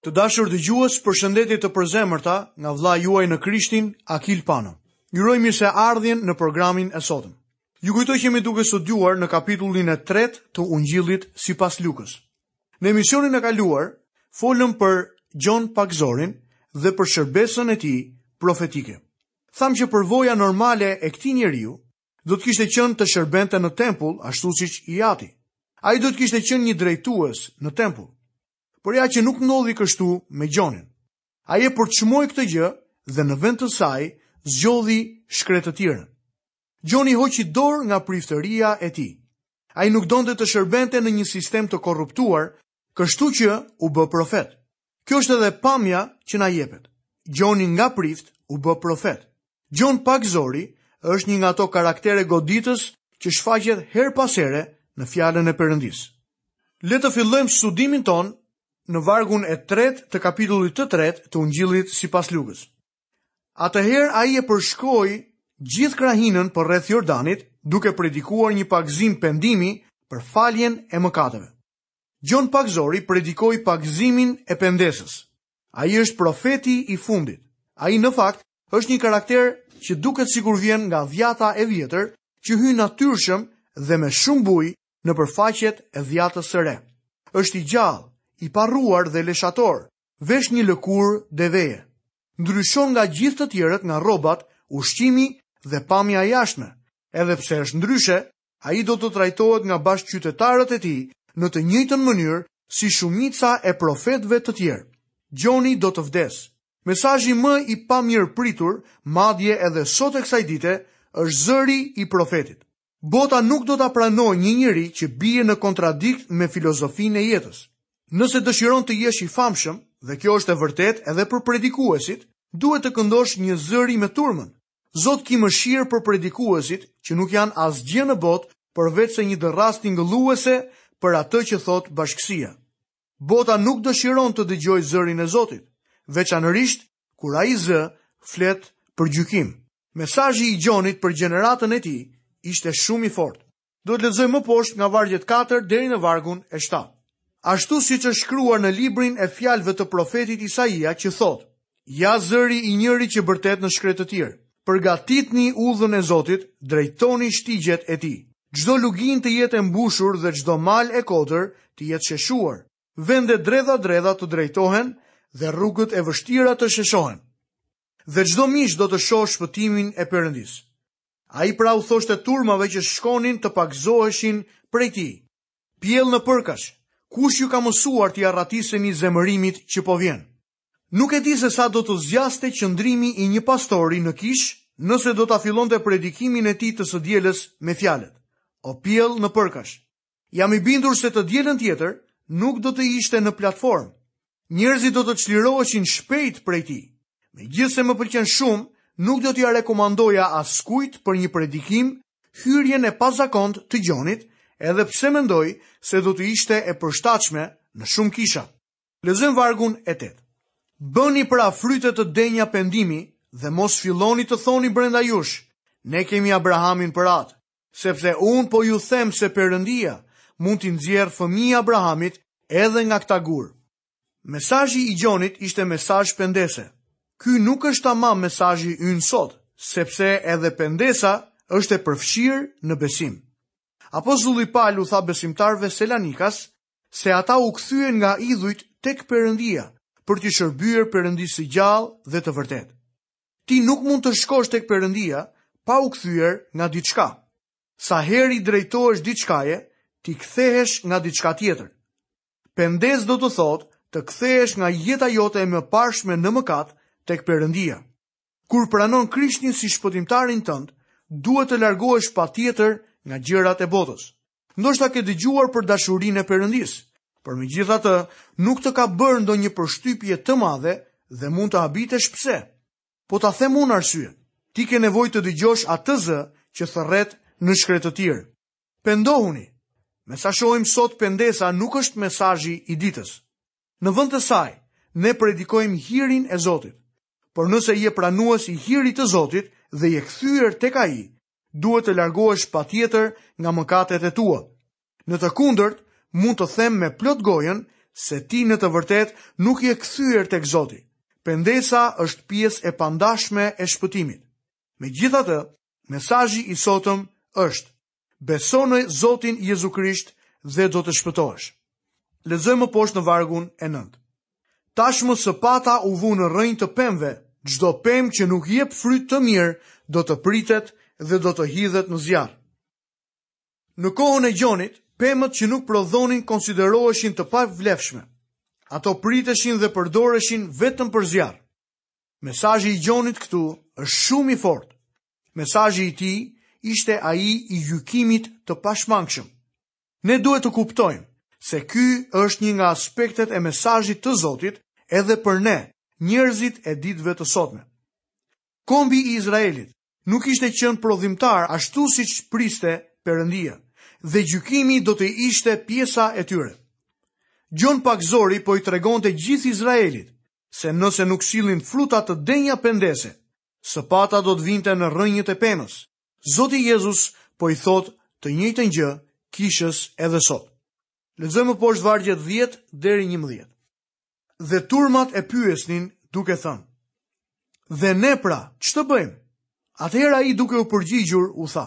Të dashur dëgjues, përshëndetje të përzemërta nga vëllai juaj në Krishtin, Akil Pano. Ju uroj mirëseardhjen në programin e sotëm. Ju kujtoj që jemi duke studiuar në kapitullin e tretë të Ungjillit sipas Lukës. Në emisionin e kaluar folëm për Gjon Pagëzorin dhe për shërbesën e tij profetike. Thamë që përvoja normale e këtij njeriu do të kishte qenë të shërbente në tempull ashtu siç i ati. Ai do të kishte qenë një drejtues në tempull. Por ja që nuk ndodhi kështu me Gjonin. Ai e përçmoi këtë gjë dhe në vend të saj zgjodhi shkretëtirën. Gjoni hoqi dorë nga priftëria e tij. Ai nuk donte të shërbente në një sistem të korruptuar, kështu që u bë profet. Kjo është edhe pamja që na jepet. Gjoni nga prift u bë profet. Gjon Pagëzori është një nga ato karaktere goditëse që shfaqet herë pas here në fjalën e Perëndisë. Le të fillojmë studimin tonë në vargun e tretë të kapitullit të tretë të Ungjillit sipas Lukës. Atëherë ai e përshkoi gjithë krahinën përreth Jordanit, duke predikuar një pagëzim pendimi për faljen e mëkateve. Gjon Pagëzori predikoi pagëzimin e pendesës. Ai është profeti i fundit. Ai në fakt është një karakter që duket sikur vjen nga Dhiata e Vjetër që hyn natyrshëm dhe me shumë bujë nëpër faqet e Dhiatës së Re. Është i gjallë, i parruar dhe leshator, vesh një lëkurë deveje. Ndryshon nga gjithë të tjerët nga rrobat, ushqimi dhe pamja e jashtme. Edhe pse është ndryshe, Ai do të trajtohet nga bashkëqytetarët e tij në të njëjtën mënyrë si shumica e profetëve të tjerë. Gjoni do të vdesë. Mesazhi më i pamirëpritur, madje edhe sot e kësaj dite, është zëri i profetit. Bota nuk do ta pranojë një njeri që bie në kontradikt me filozofinë e jetës. Nëse dëshiron të jesh i famshëm, dhe kjo është e vërtetë edhe për predikuesit, duhet të këndosh njëzëri me turmën, Zot ki mëshirë për predikuesit që nuk janë asgjë në botë përveçse një dërrasë tingëlluese për atë që thotë bashkësia. Bota nuk dëshiron të dëgjojë zërin e Zotit, veçanërisht kur ai zë flet për gjykim. Mesazhi i Gjonit për gjeneratën e tij ishte shumë i fortë. Do të lexoj më poshtë nga vargjet katër deri në vargun e shtatë. Ashtu siç është shkruar në librin e fjalëve të profetit Isaia që thotë, Ja zëri i njërit që bërtet në shkretëtirë, përgatitni udhën e Zotit, drejtoni shtigjet e tij. Çdo luginë të jetë e mbushur dhe çdo mal e kodër të jetë sheshuar, vende dredha-dredha të drejtohen dhe rrugët e vështira të sheshohen. Dhe çdo mish do të shohë shpëtimin e Perëndisë. Ai pra u thoshte turmave që shkonin të pagëzoheshin prej tij. Pjellë nepërkash, kush ju ka mësuar t'i arratiseni zemërimit që po vjen? Nuk e di se sa do të zgjaste qëndrimi i një pastori në kishë nëse do ta fillonte predikimin e tij të së dielës me fjalët, O pjellë nepërkash! Jam i bindur se të dielën tjetër nuk do të ishte në platformë. Njerëzit do të çliroheshin shpejt prej tij. Megjithëse më pëlqen shumë, nuk do t'ia rekomandoja askujt për një predikim hyrjen e pazakontë të Gjonit, edhe pse mendoj se do të ishte e përshtatshme në shumë kisha. Lexojmë vargun e tetë. Bëni pra fryte të denja pendimi dhe mos filloni të thoni brenda jush, ne kemi Abrahamin për atë. Sepse unë po ju them se Perëndia mund t'i nxjerrë fëmijë Abrahamit edhe nga këta gurë. Mesazhi i Gjonit ishte mesazh pendese. Ky nuk është tamam mesazhi ynë sot, sepse edhe pendesa është e përfshirë në besim. Apostulli Pal u tha besimtarëve selanikas se ata u kthyen nga idhujt tek Perëndia për t'i shërbyer Perëndisë së gjallë dhe të vërtetë. Ti nuk mund të shkosh tek Perëndia pa u kthyer nga diçka. Sa herë i drejtohesh diçkaje, ti kthehesh nga diçka tjetër. Pendesë do të thotë të kthehesh nga jeta jote e mëparshme në mëkat tek Perëndia. Kur pranon Krishtin si shpëtimtarin tënd, duhet të largohesh patjetër nga gjërat e botës. Ndoshta ke dëgjuar për dashurinë e Perëndisë, por megjithatë nuk të ka bërë ndonjë përshtypje të madhe dhe mund të habitesh pse. Po ta them unë arsyen. Ti ke nevojë të dëgjosh atë zë që thërret në shkretëtirë. Pendohuni! Me sa shohim sot pendesa nuk është mesazhi i ditës. Në vend të saj, ne predikojmë hirin e Zotit. Por nëse je pranues i hirit të Zotit dhe je kthyer tek Ai, Duhet të largohesh patjetër nga mëkatet e tua. Në të kundërt, mund të them me plot gojën se ti në të vërtetë nuk je kthyer tek Zoti. Pendesa është pjesë e pandashme e shpëtimit. Megjithatë, mesazhi i sotëm është: Beso në Zotin Jezu Krisht dhe do të shpëtohesh. Lexojmë më poshtë në vargun e nëntë. Tashmë sëpata u vu në rrënjë të pemëve, çdo pemë që nuk jep fryt të mirë do të pritet dhe do të hidhet në zjarr. Në kohën e Gjonit, pemët që nuk prodhonin konsideroheshin të pavlefshme. Ato priteshin dhe përdoreshin vetëm për zjarr. Mesazhi i Gjonit këtu është shumë i fortë. Mesazhi i tij ishte ai i gjykimit të pashmangshëm. Ne duhet të kuptojmë se ky është një nga aspektet e mesazhit të Zotit edhe për ne, njerëzit e ditëve të sotme. Kombi i Izraelit nuk kishte qenë prodhimtar ashtu siç priste Perëndia dhe gjykimi do të ishte pjesa e tyre. Gjon Pagëzori po i tregonte gjithë Izraelit se nëse nuk sillin fruta të denja pendese, sëpata do të vinte në rrënjët e pemës, Zoti Jezus po i thotë të njëjtën gjë kishës edhe sot. Lexojmë pra vargjet 10 deri 11. Dhe turmat e pyesnin duke thënë: Dhe ne pra, ç'të bëjmë? Atëherë ai duke u përgjigjur u tha: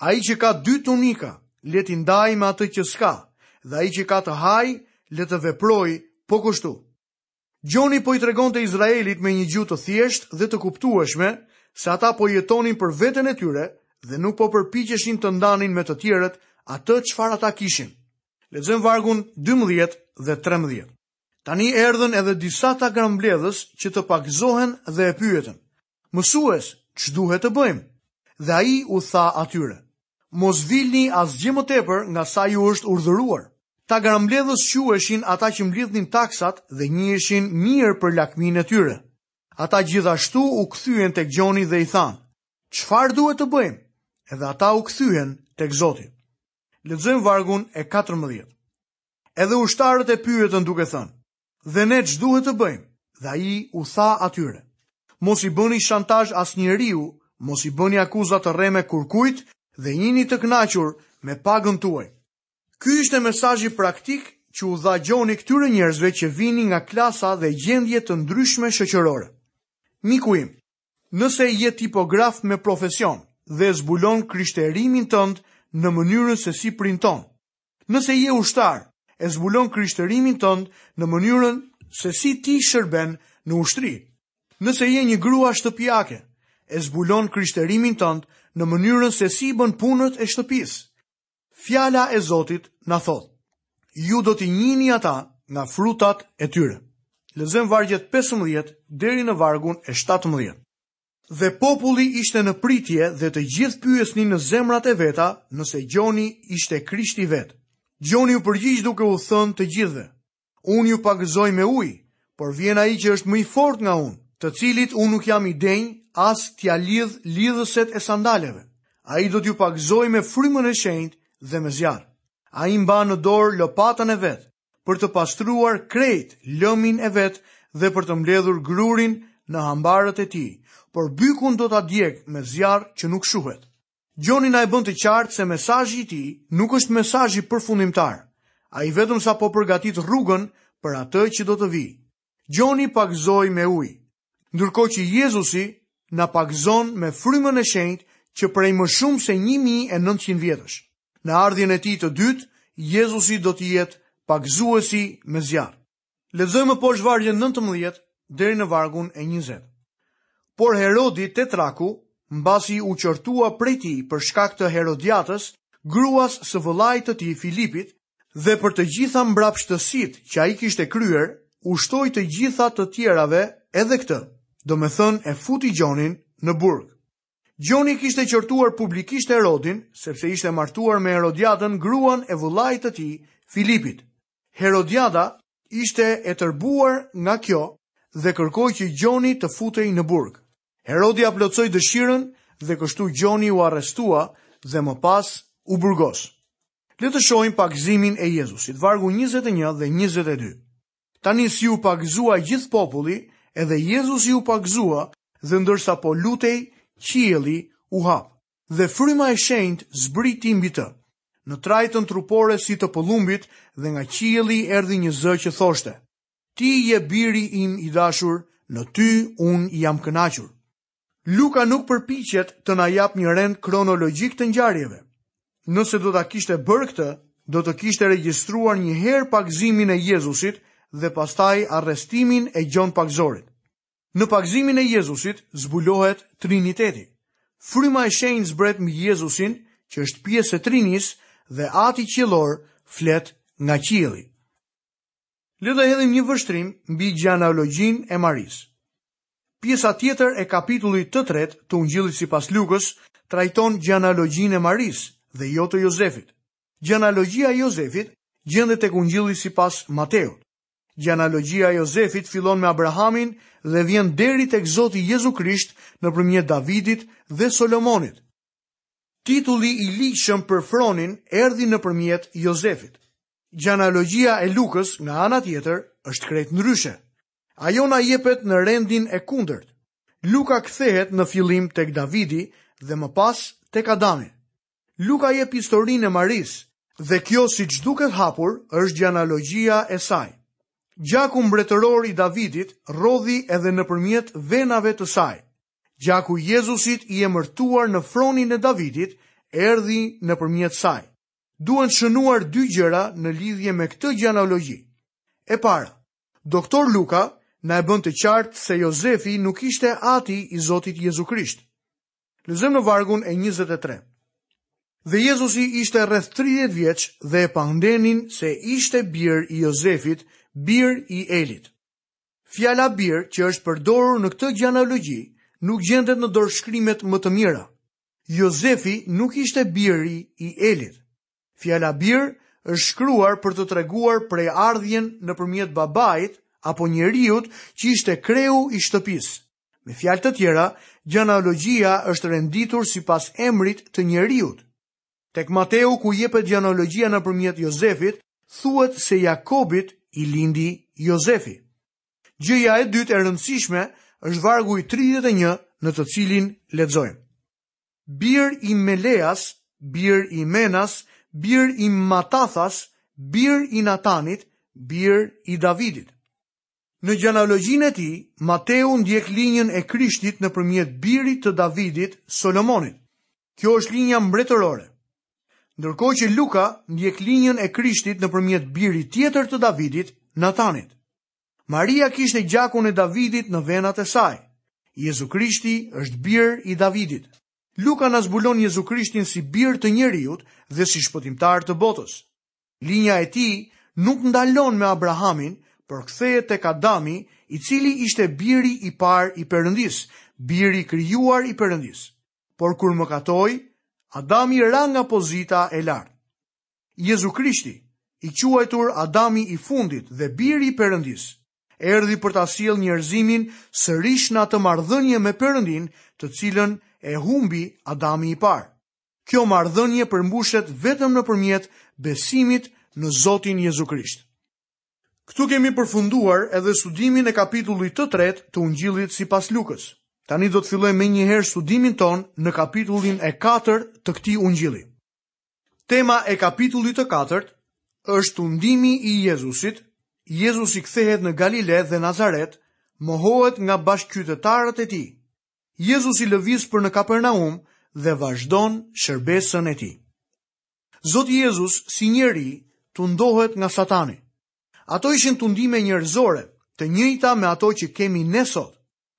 Ai që ka dy tunika, le t'i ndajë me atë që s'ka, dhe ai që ka të hajë, le të veprojë po kështu. Gjoni po i tregonte Izraelit me një gjuhë të thjeshtë dhe të kuptueshme se ata po jetonin për veten e tyre dhe nuk po përpiqeshin të ndanin me të tjerët atë çfarë ata kishin. Lexojmë vargun dymbëdhjetë dhe trembëdhjetë. Tani erdhën edhe disa tagrambledhës që të pagëzohen dhe e pyetën, Mësues, ç'duhet të bëjmë? Dhe ai u tha atyre, Mos vilni asgjë më tepër nga sa ju është urdhëruar. Tagrambledhës quheshin ata që mblidhnin taksat dhe njiheshin mirë për lakminë e tyre. Ata gjithashtu u kthyen tek Gjoni dhe i thanë, Çfarë duhet të bëjmë? Edhe ata u kthyen tek Zoti. Lexojmë vargun e 14. Edhe ushtarët e pyetën duke thënë, Dhe ne ç'duhet të bëjmë? Dhe ai u tha atyre, Mos i bëni shantazh asnjeriu, mos i bëni akuza të rreme kurrkujt dhe jini të kënaqur me pagën tuaj. Ky ishte mesazhi praktik që u dha Gjoni këtyre njerëzve që vinin nga klasa dhe gjendje të ndryshme shoqërore. Miku im, nëse je tipograf me profesion e zbulon krishterimin tënd në mënyrën se si printon, Nëse je ushtar, e zbulon krishterimin tënd në mënyrën se si ti shërben në ushtri. Nëse je një grua shtëpiake, e zbulon krishterimin tënd në mënyrën se si i bën punët e shtëpisë. Fjala e Zotit na thotë: Ju do t'i njihni ata nga frutat e tyre. Lexojmë vargjet 15 deri në vargun e 17. Dhe populli ishte në pritje dhe të gjithë pyesnin në zemrat e veta nëse Gjoni ishte Krishti vetë. Gjoni u përgjigj duke u thënë të gjithëve, Unë ju pagëzoj me ujë, por vjen ai që është më i fortë nga unë, të cilit unë nuk jam i denjë as t'ia lidh lidhëset e sandaleve. Ai do t'ju pagëzojë me Frymën e Shenjtë dhe me zjarr. Ai mban në dorë lopatën e vet. për të pastruar krejt lëmin e vet dhe për të mbledhur grurin në hambarët e tij, por bykun do ta djegë me zjarr që nuk shuhet. Gjoni na e bën të qartë se mesazhi i tij nuk është mesazhi përfundimtar. Ai vetëm sa po përgatit rrugën për atë që do të vijë. Gjoni pagëzoi me ujë, ndërkohë që Jezusi na pagëzon me Frymën e Shenjtë që prej më shumë se një mijë e nëntëqind vjetësh. Në ardhjen e tij të dytë, Jezusi do të jetë pagëzuesi me zjarr. Lexojmë më poshtë vargun nëntëmbëdhjetë deri në vargun e njëzet. Por Herodi tetrarku, mbasi u qortua prej tij për shkak të Herodiatës, gruas së vëllait të tij Filipit, Dhe për të gjitha mbrapshtësitë që ai kishte kryer, u shtoi të gjitha të tjerave edhe këtë, domethënë e futi Gjonin në burg. Gjoni kishte qortuar publikisht Herodin, sepse ishte martuar me Herodiadën gruan e vëllait të tij, Filipit. Herodiada ishte e tërbuar nga kjo dhe kërkoi që Gjoni të futej në burg. Herodi ia plotësoi dëshirën dhe kështu Gjoni u arrestua dhe më pas u burgos. Le të shohim pagëzimin e Jezusit, vargu 21 dhe 22. Tani si u pagëzua gjithë populli, edhe Jezusi u pagëzua dhe ndërsa po lutej, qielli u hap dhe fryma e shenjtë zbriti mbi të. Në trajtën trupore si të pëllumbit dhe nga qielli erdhi një zë që thoshte: Ti je biri im i dashur, në ty unë jam kënaqur. Luka nuk përpiqet të na japë një rend kronologjik të ngjarjeve. Nëse do ta kishte bërë këtë, do të kishte regjistruar një herë pagëzimin e Jezusit dhe pastaj arrestimin e Gjon Pagëzorit. Në pagëzimin e Jezusit zbulohet Triniteti. Fryma e shenjtë zbret mbi Jezusin, që është pjesë e Trinisë dhe Ati qiellor flet nga qielli. Le të hedhim një vështrim mbi gjenealogjinë e Marisë. Pjesa tjetër e kapitullit të tretë të Ungjillit sipas Lukës trajton gjenealogjinë e Marisë dhe jo të Jozefit. Gjenealogjia e Jozefit gjendet tek Ungjilli sipas Mateut. Gjenealogjia e Jozefit fillon me Abrahamin dhe vjen deri tek Zoti Jezu Krisht nëpërmjet Davidit dhe Solomonit. Titulli i ligjshëm për Fronin erdhi nëpërmjet Jozefit. Gjenealogjia e Lukës nga ana tjetër është krejt ndryshe. Ajo na jepet në rendin e kundërt. Luka kthehet në fillim tek Davidi dhe më pas tek Adami. Luka jep historinë e Marisë dhe kjo siç duket hapur është gjenealogjia e saj. Gjaku mbretëror i Davidit rrodhi edhe nëpërmjet venave të saj. Gjaku i Jezusit i emërtuar në fronin e Davidit erdhi nëpërmjet saj. Duhen shënuar dy gjëra në lidhje me këtë gjenealogji. E para, Doktor Luka na e bën të qartë se Jozefi nuk ishte ati i Zotit Jezu Krisht. Lexojmë në vargun e 23. Dhe Jezusi ishte rreth 30 vjeç dhe e pandenin se ishte bir i Jozefit, bir i Elit. Fjala bir që është përdorur në këtë gjenealogji nuk gjendet në dorëshkrimet më të mira. Jozefi nuk ishte biri i Elit. Fjala bir është shkruar për të treguar prejardhjen nëpërmjet babait apo njeriut që ishte kreu i shtëpisë. Me fjalë të tjera, gjenealogjia është renditur sipas emrit të njeriut. Tek Mateu ku jepet gjenealogjia nëpërmjet Jozefit, thuhet se Jakobit i lindi Jozefi. Gjëja e dytë e rëndësishme është vargu i 31 në të cilin lexojmë. Bir i Meleas, bir i Menas, bir i Matathas, bir i Natanit, bir i Davidit. Në gjenealogjinë e tij, Mateu ndjek linjën e Krishtit nëpërmjet birit të Davidit, Solomonit. Kjo është linja mbretërore. Ndërkohë që Luka ndjek linjën e Krishtit nëpërmjet birit tjetër të Davidit, Natanit. Maria kishte gjakun e Davidit në venat e saj. Jezu Krishti është bir i Davidit. Luka na zbulon Jezu Krishtin si bir të njeriut dhe si shpëtimtar të botës. Linja e tij nuk ndalon me Abrahamin, por kthehet tek Adami, i cili ishte biri i parë i Perëndisë, biri i krijuar i Perëndisë. por kur mëkatoi, Adami ra nga pozita e lartë. Jezu Krishti, i quajtur Adami i fundit dhe biri i Perëndisë, erdhi për ta sjellë njerëzimin sërish në atë marrëdhënie me Perëndinë, të cilën e humbi Adami i parë. Kjo marrëdhënie përmbushet vetëm nëpërmjet besimit në Zotin Jezu Krisht. Këtu kemi përfunduar edhe studimin e kapitullit të tretë të Ungjillit sipas Lukës. Tani do të fillojmë menjëherë studimin tonë në kapitullin e katërt të këtij Ungjilli. Tema e kapitullit të katërt është tundimi i Jezusit. Jezusi kthehet në Galile dhe Nazaret, mohohet nga bashkëqytetarët e tij. Jezusi lëviz për në Kapernaum dhe vazhdon shërbesën e tij. Zoti Jezus, si njeri, tundohet nga Satani. Ato ishin tundime njerëzore, të njëjta me ato që kemi ne sot.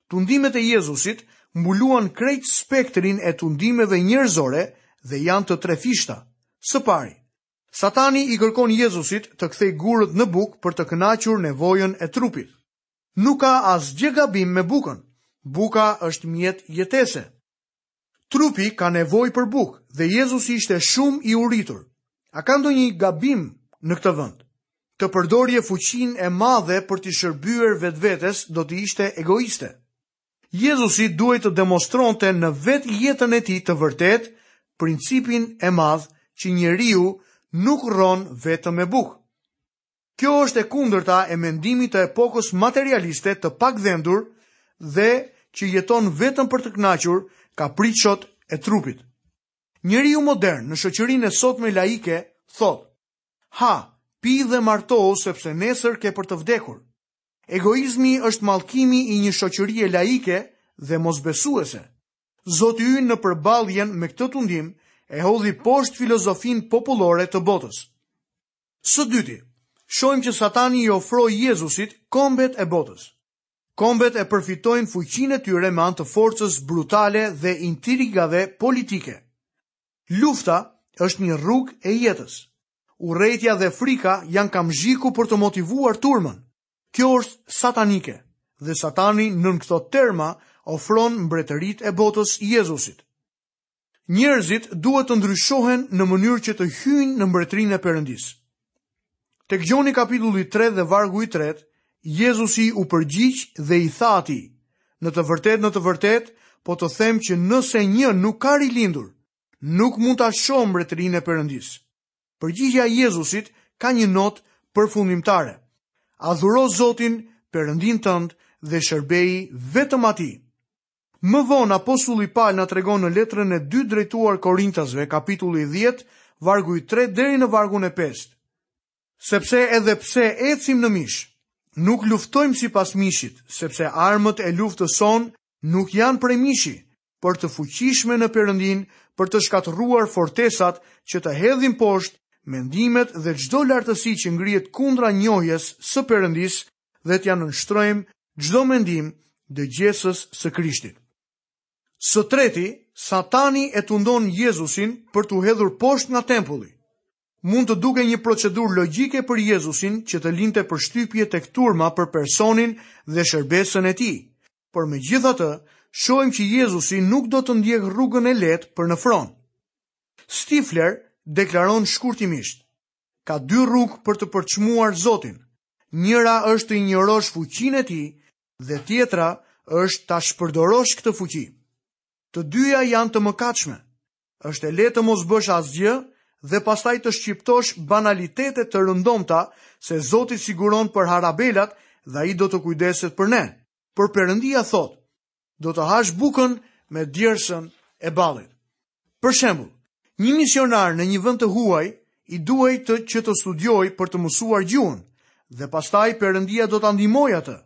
Tundimet e Jezusit mbuluan krejt spektrin e tundimeve njerëzore dhe janë të trefishta. Së pari, Satani i kërkon Jezusit të kthejë gurët në bukë për të kënaqur nevojën e trupit. Nuk ka asgjë gabim me bukën. Buka është mjet jetese. Trupi ka nevojë për bukë dhe Jezusi ishte shumë i uritur. A ka ndonjë gabim në këtë vend? Të përdorje fuqinë e madhe për t'i shërbyer vetvetes do të ishte egoiste. Jezusi duhej të demostronte në vetë jetën e tij të vërtetë principin e madh që njeriu nuk rron vetëm me bukë. Kjo është e kundërta e mendimit të epokës materialiste të pagdhendur dhe që jeton vetëm për të kënaqur kapriçot e trupit. Njeriu modern në shoqërinë e sotme laike thotë, Ha, pi dhe martohu sepse nesër ke për të vdekur. Egoizmi është mallkimi i një shoqërie laike dhe mosbesuese. Zoti ynë në përballjen me këtë tundim e hodhi poshtë filozofinë popullore të botës. Së dyti, shohim që Satani i ofroi Jezusit kombet e botës. Kombet e përfitojnë fuqinë e tyre me anë të forcës brutale dhe intrigave politike. Lufta është një rrugë e jetës. Urrejtja dhe frika janë kamzhiku për të motivuar turmën. Kjo është satanike dhe Satani nën këto terma ofron mbretëritë e botës Jezusit. Njerëzit duhet të ndryshohen në mënyrë që të hyjnë në mbretërinë e Perëndisë. Tek Gjoni kapitulli 3 dhe vargu i 3, Jezusi u përgjigj dhe i tha atij, Në të vërtetë, në të vërtetë, po të them që nëse një nuk ka rilindur, nuk mund ta shohë mbretërinë e Perëndisë. Përgjigja e Jezusit ka një notë përfundimtare. Adhuro Zotin, Perëndinë tënd dhe shërbeji vetëm atij. Më vonë apostulli Pal na tregon në letrën e dytë drejtuar Korintasve, kapitulli dhjetë, vargu i tretë deri në vargun e pestë, Sepse edhe pse ecim në mish, nuk luftojmë sipas mishit, sepse armët e luftës sonë nuk janë prej mishi, por të fuqishme në Perëndinë për të shkatërruar fortesat që të hedhim poshtë mendimet dhe çdo lartësi që ngrihet kundra njohjes së Perëndisë dhe t'ia nënshtrojmë çdo mendim dëgjesës së Krishtit. Së treti, Satani e tundon Jezusin për t'u hedhur poshtë nga tempulli. Mund të dukej një procedurë logjike për Jezusin që të linte përshtypje te turma për personin dhe shërbesën e tij, por megjithatë, shohim që Jezusi nuk do të ndjekë rrugën e lehtë për në fron. Stifler deklaron shkurtimisht, Ka dy rrugë për të përçmuar Zotin. Njëra është të injorosh fuqinë e tij dhe tjetra është ta shpërdorosh këtë fuqi. Të dyja janë të mëkatshme. Është e lehtë të mos bësh asgjë dhe pastaj të shqiptosh banalitete të rëndomta se Zoti siguron për harabelat dhe ai do të kujdeset për ne. Por Perëndia thotë, do të hash bukën me djersën e ballit. Për shembull, një misionar në një vend të huaj i duhej të që të studiojë për të mësuar gjuhën dhe pastaj Perëndia do ta ndihmojë atë.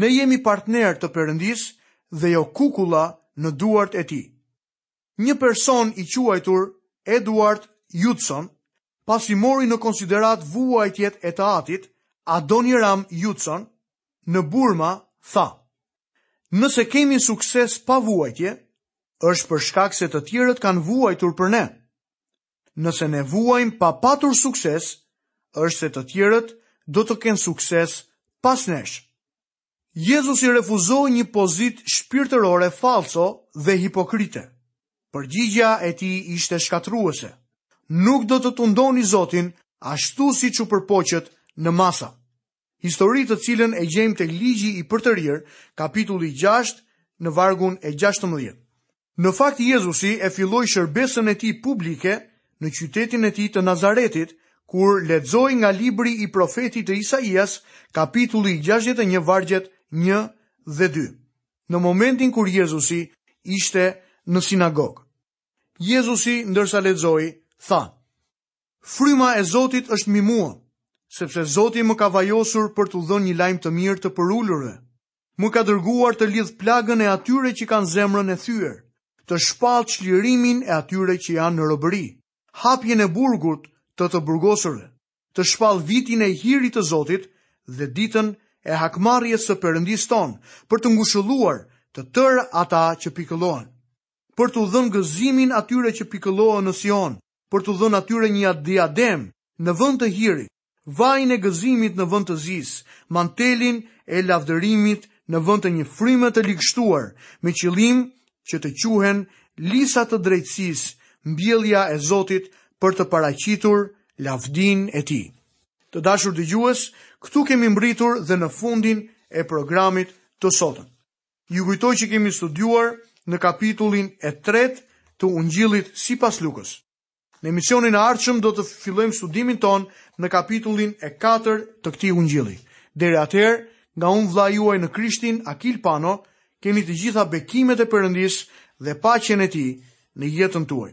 Ne jemi partnerë të Perëndisë dhe jo kukulla në duart e tij. Një person i quajtur Edward Judson, pasi mori në konsideratë vuajtjet e të atit, Adoniram Judson, në Burma, tha, Nëse kemi sukses pa vuajtje, është për shkak se të tjerët kanë vuajtur për ne. Nëse ne vuajmë pa patur sukses, është se të tjerët do të kenë sukses pas nesh. Jezusi refuzoi një pozitë shpirtërore fallso dhe hipokrite. Përgjigja e tij ishte shkatërruese, Nuk do të tundoni Zotin ashtu siç u përpoqët në Masa. Histori të cilën e gjejmë tek Ligji i Përtërirë, kapitulli gjashtë, në vargun e gjashtëmbëdhjetë. Në fakt Jezusi e filloi shërbesën e tij publike në qytetin e tij të Nazaretit, kur lexoi nga libri i profetit të Isaias, kapitulli gjashtëdhjetë e një vargjet një dhe dy, në momentin kur Jezusi ishte në sinagogë. Jezusi ndërsa lexoi, tha, Fryma e Zotit është mbi mua, sepse Zoti më ka vajosur për t'u dhënë një lajm të mirë të përulurve, Më ka dërguar të lidh plagën e atyre që kanë zemrën e thyer, të shpall çlirimin e atyre që janë në robëri, hapjen e burgut të të burgosurve, të shpall vitin e hirit të Zotit dhe ditën e hakmarrjes së Perëndisë tonë, për të ngushëlluar të tërë ata që pikëllohen, për t'u dhënë gëzimin atyre që pikëllohen në Sion, për t'u dhënë atyre një diademë në vend të hirit, vajin e gëzimit në vend të zisë, mantelin e lavdërimit në vend të një fryme të ligështuar, me qëllim që të quhen lisa të drejtësisë, mbjellja e Zotit për të paraqitur lavdinë e Tij. Të dashur dëgjues, këtu kemi mbërritur dhe në fundin e programit të sotëm. Ju kujtoj që kemi studiuar në kapitullin e tretë të Ungjillit sipas Lukës. Në emisionin e ardhshëm do të fillojmë studimin tonë në kapitullin e katër të këtij ungjilli. Deri atëherë, nga unë vëllai juaj në Krishtin, Akil Pano, keni të gjitha bekimet e Perëndisë dhe paqen e tij në jetën tuaj.